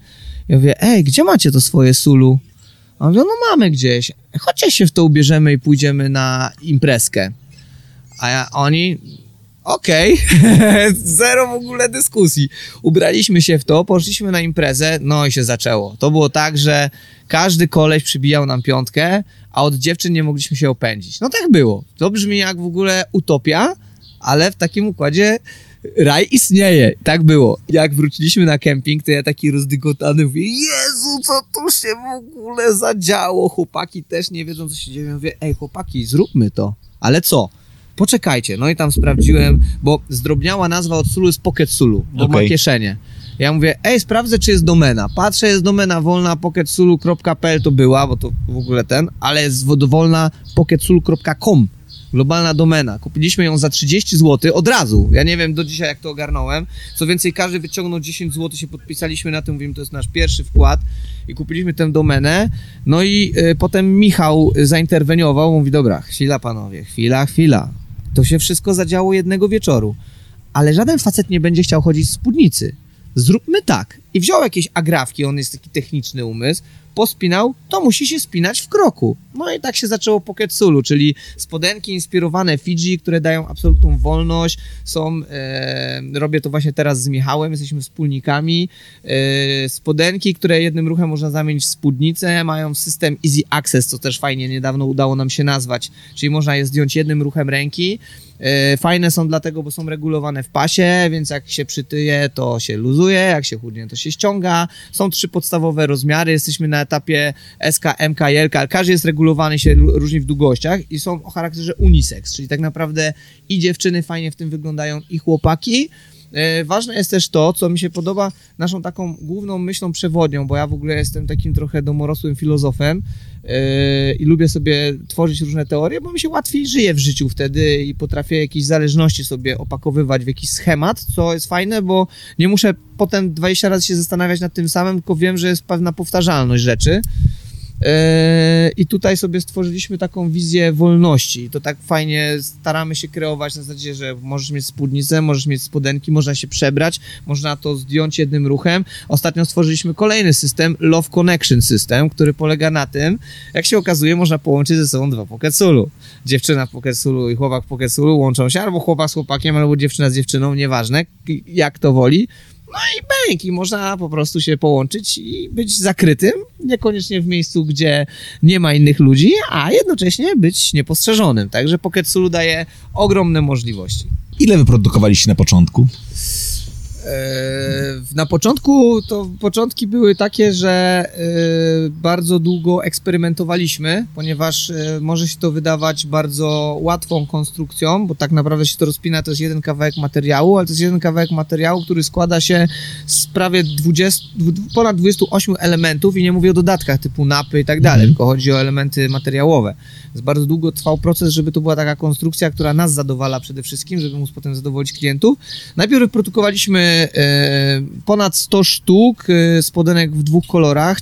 B: Ja mówię, ej, gdzie macie to swoje sulu? A on mówi, no mamy gdzieś, chodźcie się w to ubierzemy i pójdziemy na imprezkę. A ja, oni, okej, zero w ogóle dyskusji. Ubraliśmy się w to, poszliśmy na imprezę, no i się zaczęło. To było tak, że każdy koleś przybijał nam piątkę, a od dziewczyn nie mogliśmy się opędzić. No tak było. To brzmi jak w ogóle utopia, ale w takim układzie raj istnieje. Tak było. Jak wróciliśmy na kemping, to ja taki rozdygotany mówię, Jezu, co tu się w ogóle zadziało? Chłopaki też nie wiedzą, co się dzieje. Mówię, ej chłopaki, zróbmy to. Ale co? Poczekajcie. No i tam sprawdziłem, bo zdrobniała nazwa od Sulu jest Pocket Sulu, bo ma
A: Okej.
B: kieszenie. Ja mówię, ej, sprawdzę, czy jest domena. Patrzę, jest domena wolna, pocketsulu.pl to była, bo to w ogóle ten, ale jest wolna pocketsulu.com. Globalna domena. Kupiliśmy ją za 30 zł od razu. Ja nie wiem do dzisiaj, jak to ogarnąłem. Co więcej, każdy wyciągnął 10 zł, się podpisaliśmy na tym, mówimy, to jest nasz pierwszy wkład i kupiliśmy tę domenę. No i y, potem Michał zainterweniował, mówi, dobra, chwila panowie, chwila, chwila. To się wszystko zadziało jednego wieczoru. Ale żaden facet nie będzie chciał chodzić w spódnicy. Zróbmy tak. I wziął jakieś agrafki, on jest taki techniczny umysł, pospinał, to musi się spinać w kroku. No i tak się zaczęło Pocket Sulu, czyli spodenki inspirowane Fiji, które dają absolutną wolność. Są, e, robię to właśnie teraz z Michałem, jesteśmy wspólnikami. E, spodenki, które jednym ruchem można zamienić w spódnicę, mają system Easy Access, co też fajnie niedawno udało nam się nazwać, czyli można je zdjąć jednym ruchem ręki. E, Fajne są dlatego, bo są regulowane w pasie, więc jak się przytyje, to się luzuje, jak się chudnie, to się ściąga. Są trzy podstawowe rozmiary, jesteśmy na etapie SK, MK i LK, każdy jest regulowany, się różni w długościach i są o charakterze unisex, czyli tak naprawdę i dziewczyny fajnie w tym wyglądają, i chłopaki. E, Ważne jest też to, co mi się podoba, naszą taką główną myślą przewodnią, bo ja w ogóle jestem takim trochę domorosłym filozofem i lubię sobie tworzyć różne teorie, bo mi się łatwiej żyje w życiu wtedy i potrafię jakieś zależności sobie opakowywać w jakiś schemat, co jest fajne, bo nie muszę potem 20 razy się zastanawiać nad tym samym, tylko wiem, że jest pewna powtarzalność rzeczy. Eee, I tutaj sobie stworzyliśmy taką wizję wolności. To tak fajnie staramy się kreować na zasadzie, że możesz mieć spódnicę, możesz mieć spodenki, można się przebrać, można to zdjąć jednym ruchem. Ostatnio stworzyliśmy kolejny system, Love Connection System, który polega na tym, jak się okazuje, można połączyć ze sobą dwa Poketsulu. Dziewczyna w Poketsulu i chłopak w Poketsulu łączą się, albo chłopak z chłopakiem, albo dziewczyna z dziewczyną, nieważne, jak to woli. No i bęk, i można po prostu się połączyć i być zakrytym, niekoniecznie w miejscu, gdzie nie ma innych ludzi, a jednocześnie być niepostrzeżonym. Także Pocket Sulu daje ogromne możliwości.
A: Ile wyprodukowaliście na początku?
B: Eee, Na początku to początki były takie, że e, bardzo długo eksperymentowaliśmy, ponieważ e, może się to wydawać bardzo łatwą konstrukcją, bo tak naprawdę się to rozpina, to jest jeden kawałek materiału, ale to jest jeden kawałek materiału, który składa się z prawie 20, dwu- ponad 28 elementów i nie mówię o dodatkach typu napy i tak dalej,
A: Mhm.
B: tylko chodzi o elementy materiałowe. Więc bardzo długo trwał proces, żeby to była taka konstrukcja, która nas zadowala przede wszystkim, żeby móc potem zadowolić klientów. Najpierw wyprodukowaliśmy e, ponad 100 sztuk e, spodenek w dwóch kolorach.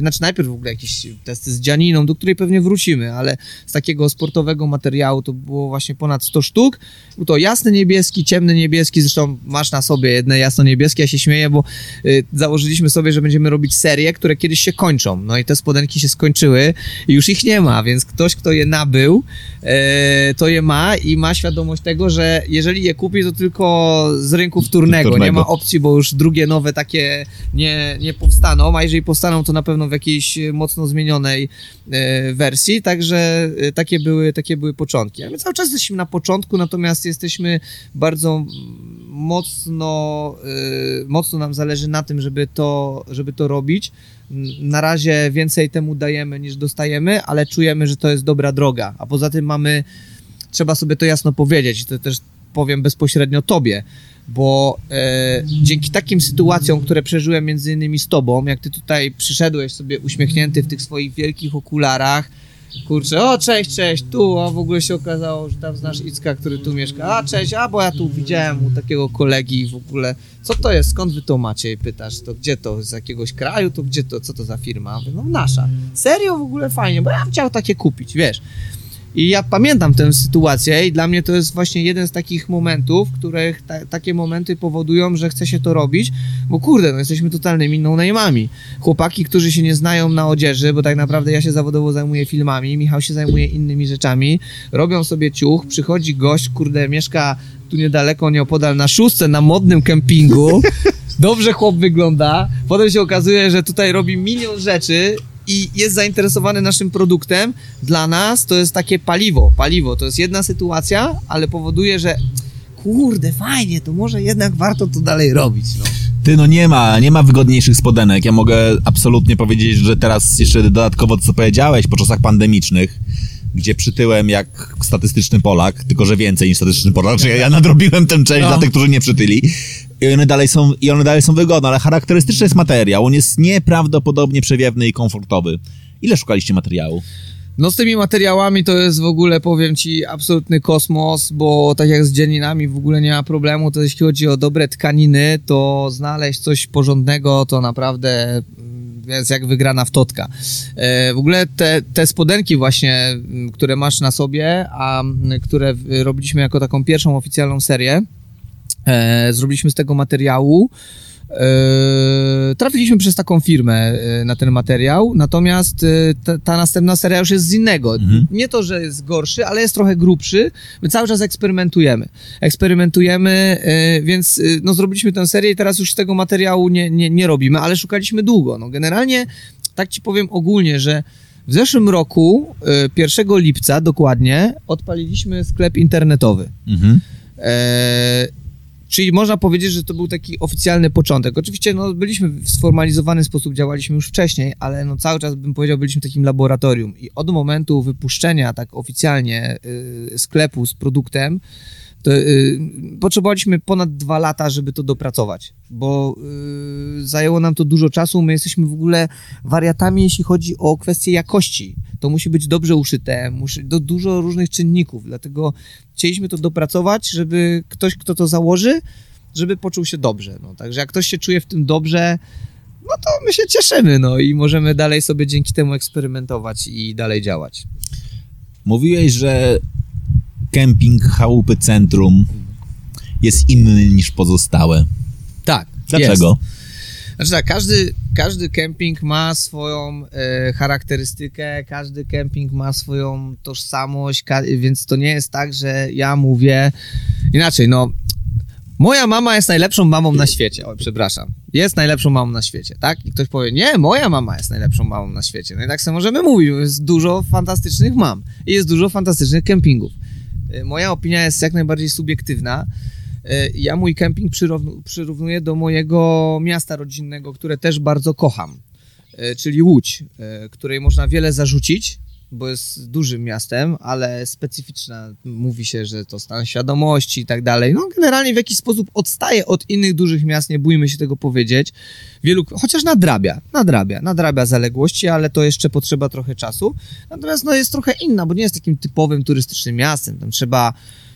B: Znaczy najpierw w ogóle jakieś testy z dzianiną, do której pewnie wrócimy, ale z takiego sportowego materiału to było właśnie ponad 100 sztuk. Był to jasny niebieski, ciemny niebieski, zresztą masz na sobie jedne jasno niebieskie, ja się śmieję, bo e, założyliśmy sobie, że będziemy robić serie, które kiedyś się kończą. No i te spodenki się skończyły i już ich nie ma, więc ktoś, kto je nabył, e, to je ma i ma świadomość tego, że jeżeli je kupi, to tylko z rynku wtórnego.
A: Wtórnego.
B: Nie ma opcji, bo już drugie nowe takie nie, nie powstaną, a jeżeli powstaną, to na pewno w jakiejś e, mocno zmienionej e, wersji, także e, takie były, takie były początki. A my cały czas jesteśmy na początku, natomiast jesteśmy bardzo mocno, e, mocno nam zależy na tym, żeby to, żeby to robić. Na razie więcej temu dajemy niż dostajemy, ale czujemy, że to jest dobra droga. A poza tym mamy, trzeba sobie to jasno powiedzieć, i to też powiem bezpośrednio tobie, bo e, dzięki takim sytuacjom, które przeżyłem między innymi z tobą, jak ty tutaj przyszedłeś sobie uśmiechnięty w tych swoich wielkich okularach, kurczę, o cześć, cześć, tu, a w ogóle się okazało, że tam znasz Icka, który tu mieszka, a cześć, a bo ja tu widziałem u takiego kolegi w ogóle, co to jest, skąd wy to macie, I pytasz, to gdzie to, z jakiegoś kraju, to gdzie to, co to za firma, mówię, no nasza, serio w ogóle fajnie, bo ja bym chciał takie kupić, wiesz, i ja pamiętam tę sytuację i dla mnie to jest właśnie jeden z takich momentów, których ta, takie momenty powodują, że chce się to robić, bo kurde, no jesteśmy totalnymi no-name'ami. Chłopaki, którzy się nie znają na odzieży, bo tak naprawdę ja się zawodowo zajmuję filmami, Michał się zajmuje innymi rzeczami, robią sobie ciuch, przychodzi gość, kurde, mieszka tu niedaleko, nieopodal na szóstce, na modnym kempingu, dobrze chłop wygląda, potem się okazuje, że tutaj robi milion rzeczy i jest zainteresowany naszym produktem, dla nas to jest takie paliwo, paliwo, to jest jedna sytuacja, ale powoduje, że kurde, fajnie, to może jednak warto to dalej robić, no.
A: Ty, no nie ma, nie ma wygodniejszych spodenek. Ja mogę absolutnie powiedzieć, że teraz jeszcze dodatkowo to, co powiedziałeś po czasach pandemicznych, gdzie przytyłem jak statystyczny Polak, tylko że więcej niż statystyczny Polak, że ja, ja nadrobiłem tę część
B: No.
A: dla tych, którzy nie przytyli. I one dalej są, i one dalej są wygodne, ale charakterystyczny jest materiał. On jest nieprawdopodobnie przewiewny i komfortowy. Ile szukaliście materiału?
B: No z tymi materiałami to jest w ogóle, powiem ci, absolutny kosmos, bo tak jak z dzieninami w ogóle nie ma problemu, to jeśli chodzi o dobre tkaniny, to znaleźć coś porządnego to naprawdę mm, jest jak wygrana w totka. E, w ogóle te, te spodenki właśnie, m, które masz na sobie, a m, które robiliśmy jako taką pierwszą oficjalną serię, e, zrobiliśmy z tego materiału. E, trafiliśmy przez taką firmę e, na ten materiał, natomiast e, ta, ta następna seria już jest z innego.
A: Mhm.
B: Nie to, że jest gorszy, ale jest trochę grubszy. My cały czas eksperymentujemy. Eksperymentujemy, e, więc e, no, zrobiliśmy tę serię i teraz już z tego materiału nie, nie, nie robimy, ale szukaliśmy długo. No, generalnie, tak ci powiem ogólnie, że w zeszłym roku, e, 1 lipca dokładnie, odpaliliśmy sklep internetowy.
A: Mhm.
B: E, czyli można powiedzieć, że to był taki oficjalny początek. Oczywiście no, byliśmy w sformalizowany sposób, działaliśmy już wcześniej, ale no, cały czas bym powiedział, byliśmy takim laboratorium. I od momentu wypuszczenia tak oficjalnie y, sklepu z produktem, to y, potrzebowaliśmy ponad dwa lata, żeby to dopracować, bo y, zajęło nam to dużo czasu. My jesteśmy w ogóle wariatami, jeśli chodzi o kwestie jakości. To musi być dobrze uszyte, musi, do dużo różnych czynników, dlatego chcieliśmy to dopracować, żeby ktoś, kto to założy, żeby poczuł się dobrze. No, także jak ktoś się czuje w tym dobrze, no to my się cieszymy, no i możemy dalej sobie dzięki temu eksperymentować i dalej działać.
A: Mówiłeś, że kemping chałupy centrum jest inny niż pozostałe.
B: Tak.
A: Dlaczego?
B: Jest. Znaczy tak, każdy, każdy kemping ma swoją e, charakterystykę, każdy kemping ma swoją tożsamość, więc to nie jest tak, że ja mówię inaczej, no moja mama jest najlepszą mamą na świecie. O, przepraszam. Jest najlepszą mamą na świecie, tak? I ktoś powie, nie, moja mama jest najlepszą mamą na świecie. No i tak sobie możemy mówić, jest dużo fantastycznych mam i jest dużo fantastycznych kempingów. E, Moja opinia jest jak najbardziej subiektywna. E, Ja mój kemping przyrównu- przyrównuję do mojego miasta rodzinnego, które też bardzo kocham, e, czyli Łódź, której można wiele zarzucić, bo jest dużym miastem, ale specyficzna. Mówi się, że to stan świadomości i tak dalej. No generalnie w jakiś sposób odstaje od innych dużych miast, nie bójmy się tego powiedzieć. Wielu, chociaż nadrabia, nadrabia, nadrabia zaległości, ale to jeszcze potrzeba trochę czasu. Natomiast no jest trochę inna, bo nie jest takim typowym turystycznym miastem. Tam trzeba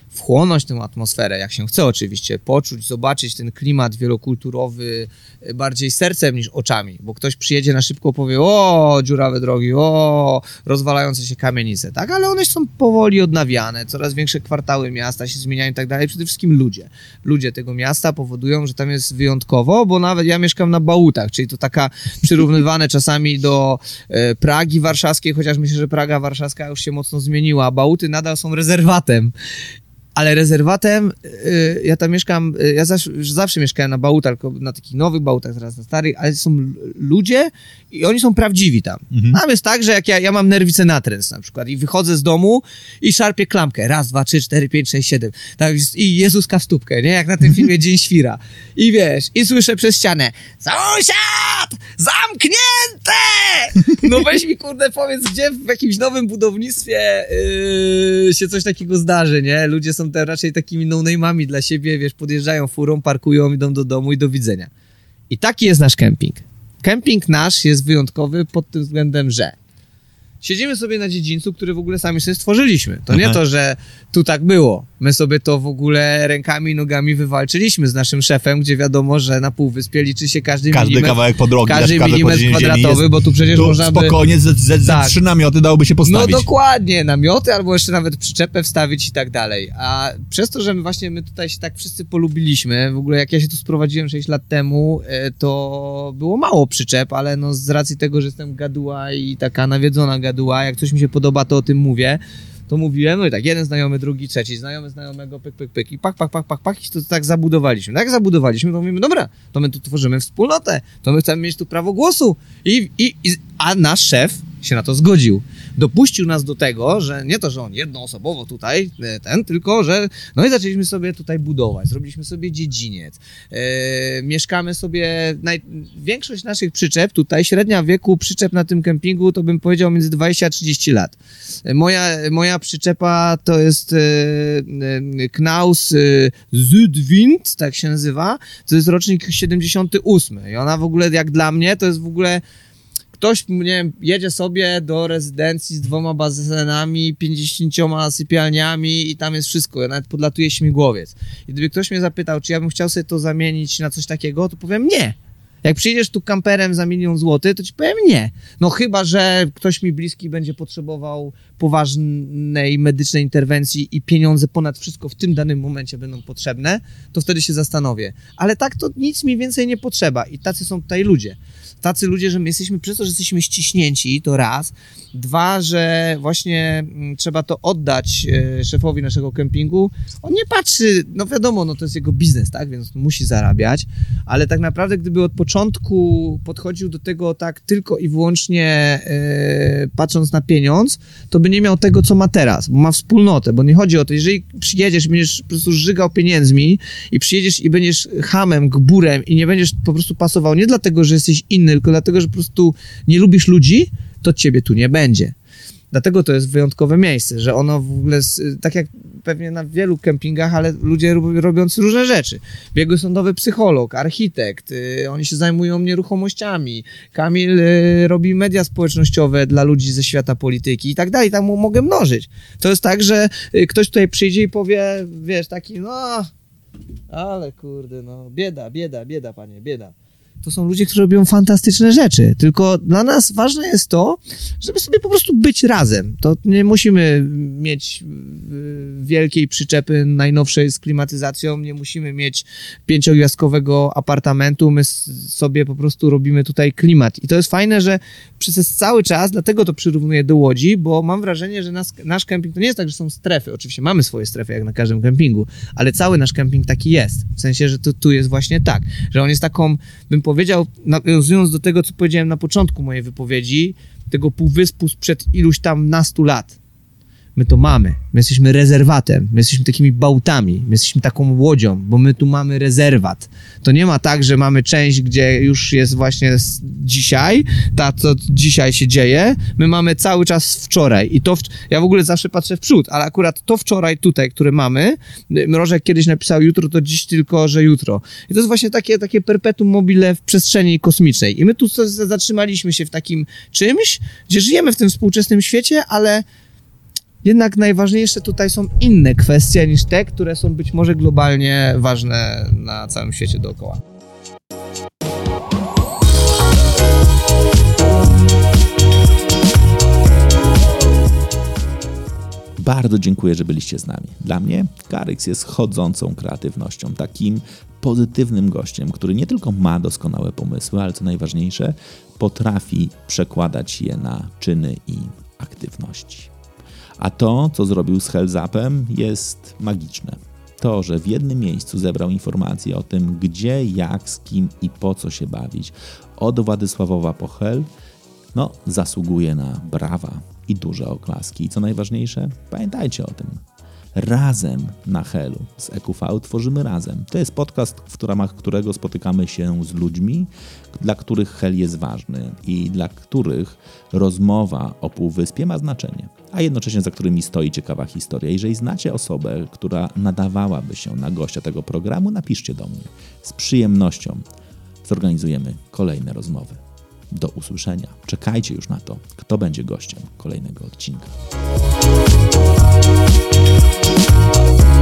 B: wchłonąć tę atmosferę, jak się chce oczywiście, poczuć, zobaczyć ten klimat wielokulturowy e, bardziej sercem niż oczami, bo ktoś przyjedzie na szybko powie, o, dziurawe drogi, o, rozwalające się kamienice, tak, ale one są powoli odnawiane, coraz większe kwartały miasta się zmieniają i tak dalej, przede wszystkim ludzie. Ludzie tego miasta powodują, że tam jest wyjątkowo, bo nawet ja mieszkam na Bałutach, czyli to taka przyrównywane czasami do e, Pragi warszawskiej, chociaż myślę, że Praga warszawska już się mocno zmieniła, Bałuty nadal są rezerwatem ale rezerwatem, y, ja tam mieszkam, y, ja zawsze, zawsze mieszkałem na bałutach, tylko na takich nowych bałutach, teraz na starych, ale są ludzie i oni są prawdziwi tam.
A: Mhm.
B: Tam jest tak, że jak ja, ja mam nerwicę natręs na przykład i wychodzę z domu i szarpię klamkę, raz, dwa, trzy, cztery, pięć, sześć, siedem, tak, i Jezuska w stópkę, nie, jak na tym filmie Dzień Świra. I wiesz, i słyszę przez ścianę, sąsiad, zamknięte! No weź mi kurde powiedz, gdzie w jakimś nowym budownictwie yy, się coś takiego zdarzy, nie? Ludzie są te raczej takimi no-name'ami dla siebie, wiesz, podjeżdżają furą, parkują, idą do domu i do widzenia. I taki jest nasz kemping. Kemping nasz jest wyjątkowy pod tym względem, że siedzimy sobie na dziedzińcu, który w ogóle sami sobie stworzyliśmy. To nie
A: Aha.
B: to, że tu tak było. My sobie to w ogóle rękami i nogami wywalczyliśmy z naszym szefem, gdzie wiadomo, że na półwyspie liczy się każdy,
A: Każdy
B: milimetr,
A: kawałek podrogi,
B: każdy
A: każde
B: milimetr kwadratowy,
A: jest-
B: bo tu przecież
A: Tu
B: można by...
A: spokojnie ze, ze, ze
B: Tak.
A: trzy namioty dałoby się
B: No
A: postawić.
B: dokładnie, namioty albo jeszcze nawet przyczepę wstawić i tak dalej. A przez to, że my właśnie my tutaj się tak wszyscy polubiliśmy, w ogóle jak ja się tu sprowadziłem 6 lat temu, e, to było mało przyczep, ale no z racji tego, że jestem gaduła i taka nawiedzona gaduła, jak coś mi się podoba, to o tym mówię. To mówiłem, no i tak, jeden znajomy, drugi, trzeci, znajomy znajomego, pyk, pyk, pyk i pak, pak, pak, pak, pak i to tak zabudowaliśmy. No jak zabudowaliśmy, to mówimy, dobra, to my tu tworzymy wspólnotę, to my chcemy mieć tu prawo głosu. I, i, i, a nasz szef się na to zgodził. Dopuścił nas do tego, że nie to, że on jednoosobowo tutaj, e, ten, tylko, że no i zaczęliśmy sobie tutaj budować, zrobiliśmy sobie dziedziniec, e, mieszkamy sobie, naj, większość naszych przyczep tutaj, średnia wieku przyczep na tym kempingu to bym powiedział między 20 a 30 lat. E, Moja, moja przyczepa to jest Knaus e, Südwind, tak się nazywa, to jest rocznik 78 i ona w ogóle jak dla mnie to jest w ogóle ktoś, nie wiem, jedzie sobie do rezydencji z dwoma basenami, 50 sypialniami i tam jest wszystko, ja nawet podlatuje śmigłowiec. I gdyby ktoś mnie zapytał, czy ja bym chciał sobie to zamienić na coś takiego, to powiem nie. Jak przyjedziesz tu kamperem za milion złotych, to ci powiem nie. No chyba, że ktoś mi bliski będzie potrzebował poważnej medycznej interwencji i pieniądze ponad wszystko w tym danym momencie będą potrzebne, to wtedy się zastanowię. Ale tak to nic mi więcej nie potrzeba i tacy są tutaj ludzie. Tacy ludzie, że my jesteśmy przez to, że jesteśmy ściśnięci, to raz. Dwa, że właśnie mm, trzeba to oddać e, szefowi naszego kempingu. On nie patrzy, no wiadomo, no to jest jego biznes, tak, więc musi zarabiać, ale tak naprawdę gdyby od początku podchodził do tego tak tylko i wyłącznie e, patrząc na pieniądz, to by nie miał tego, co ma teraz, bo ma wspólnotę, bo nie chodzi o to, jeżeli przyjedziesz będziesz po prostu żygał pieniędzmi i przyjedziesz i będziesz hamem, gburem i nie będziesz po prostu pasował nie dlatego, że jesteś inny, tylko dlatego, że po prostu nie lubisz ludzi, to ciebie tu nie będzie. Dlatego to jest wyjątkowe miejsce, że ono w ogóle, tak jak pewnie na wielu kempingach, ale ludzie rob- robiący różne rzeczy. Biegły sądowy psycholog, architekt, y, oni się zajmują nieruchomościami. Kamil y, robi media społecznościowe dla ludzi ze świata polityki i tak dalej. Tam mogę mnożyć. To jest tak, że y, ktoś tutaj przyjdzie i powie, wiesz, taki, no, ale kurde, no, bieda, bieda, bieda, panie, bieda. To są ludzie, którzy robią fantastyczne rzeczy. Tylko dla nas ważne jest to, żeby sobie po prostu być razem. To nie musimy mieć y, wielkiej przyczepy najnowszej z klimatyzacją, nie musimy mieć pięciogwiazdkowego apartamentu, my sobie po prostu robimy tutaj klimat. I to jest fajne, że przez cały czas, dlatego to przyrównuję do Łodzi, bo mam wrażenie, że nas, nasz kemping to nie jest tak, że są strefy. Oczywiście mamy swoje strefy, jak na każdym kempingu, ale cały nasz kemping taki jest. W sensie, że to tu jest właśnie tak, że on jest taką, bym powiedział, nawiązując do tego, co powiedziałem na początku mojej wypowiedzi, tego półwyspu sprzed iluś tam nastu lat. My to mamy. My jesteśmy rezerwatem. My jesteśmy takimi bałtami. My jesteśmy taką łodzią, bo my tu mamy rezerwat. To nie ma tak, że mamy część, gdzie już jest właśnie dzisiaj, ta, co dzisiaj się dzieje. My mamy cały czas wczoraj. I to, w, ja w ogóle zawsze patrzę w przód, ale akurat to wczoraj tutaj, które mamy, Mrożek kiedyś napisał jutro, to dziś tylko, że jutro. I to jest właśnie takie, takie perpetuum mobile w przestrzeni kosmicznej. I my tu zatrzymaliśmy się w takim czymś, gdzie żyjemy w tym współczesnym świecie, ale jednak najważniejsze tutaj są inne kwestie niż te, które są być może globalnie ważne na całym świecie dookoła.
C: Bardzo dziękuję, że byliście z nami. Dla mnie Karyks jest chodzącą kreatywnością, takim pozytywnym gościem, który nie tylko ma doskonałe pomysły, ale co najważniejsze, potrafi przekładać je na czyny i aktywności. A to, co zrobił z Hellzapem, jest magiczne. To, że w jednym miejscu zebrał informacje o tym, gdzie, jak, z kim i po co się bawić, od Władysławowa po Hel, no, zasługuje na brawa i duże oklaski. I co najważniejsze, pamiętajcie o tym. Razem na Helu z EQV tworzymy razem. To jest podcast, w ramach którego spotykamy się z ludźmi, dla których Hel jest ważny i dla których rozmowa o Półwyspie ma znaczenie, a jednocześnie za którymi stoi ciekawa historia. Jeżeli znacie osobę, która nadawałaby się na gościa tego programu, napiszcie do mnie. Z przyjemnością zorganizujemy kolejne rozmowy. Do usłyszenia. Czekajcie już na to, kto będzie gościem kolejnego odcinka. love.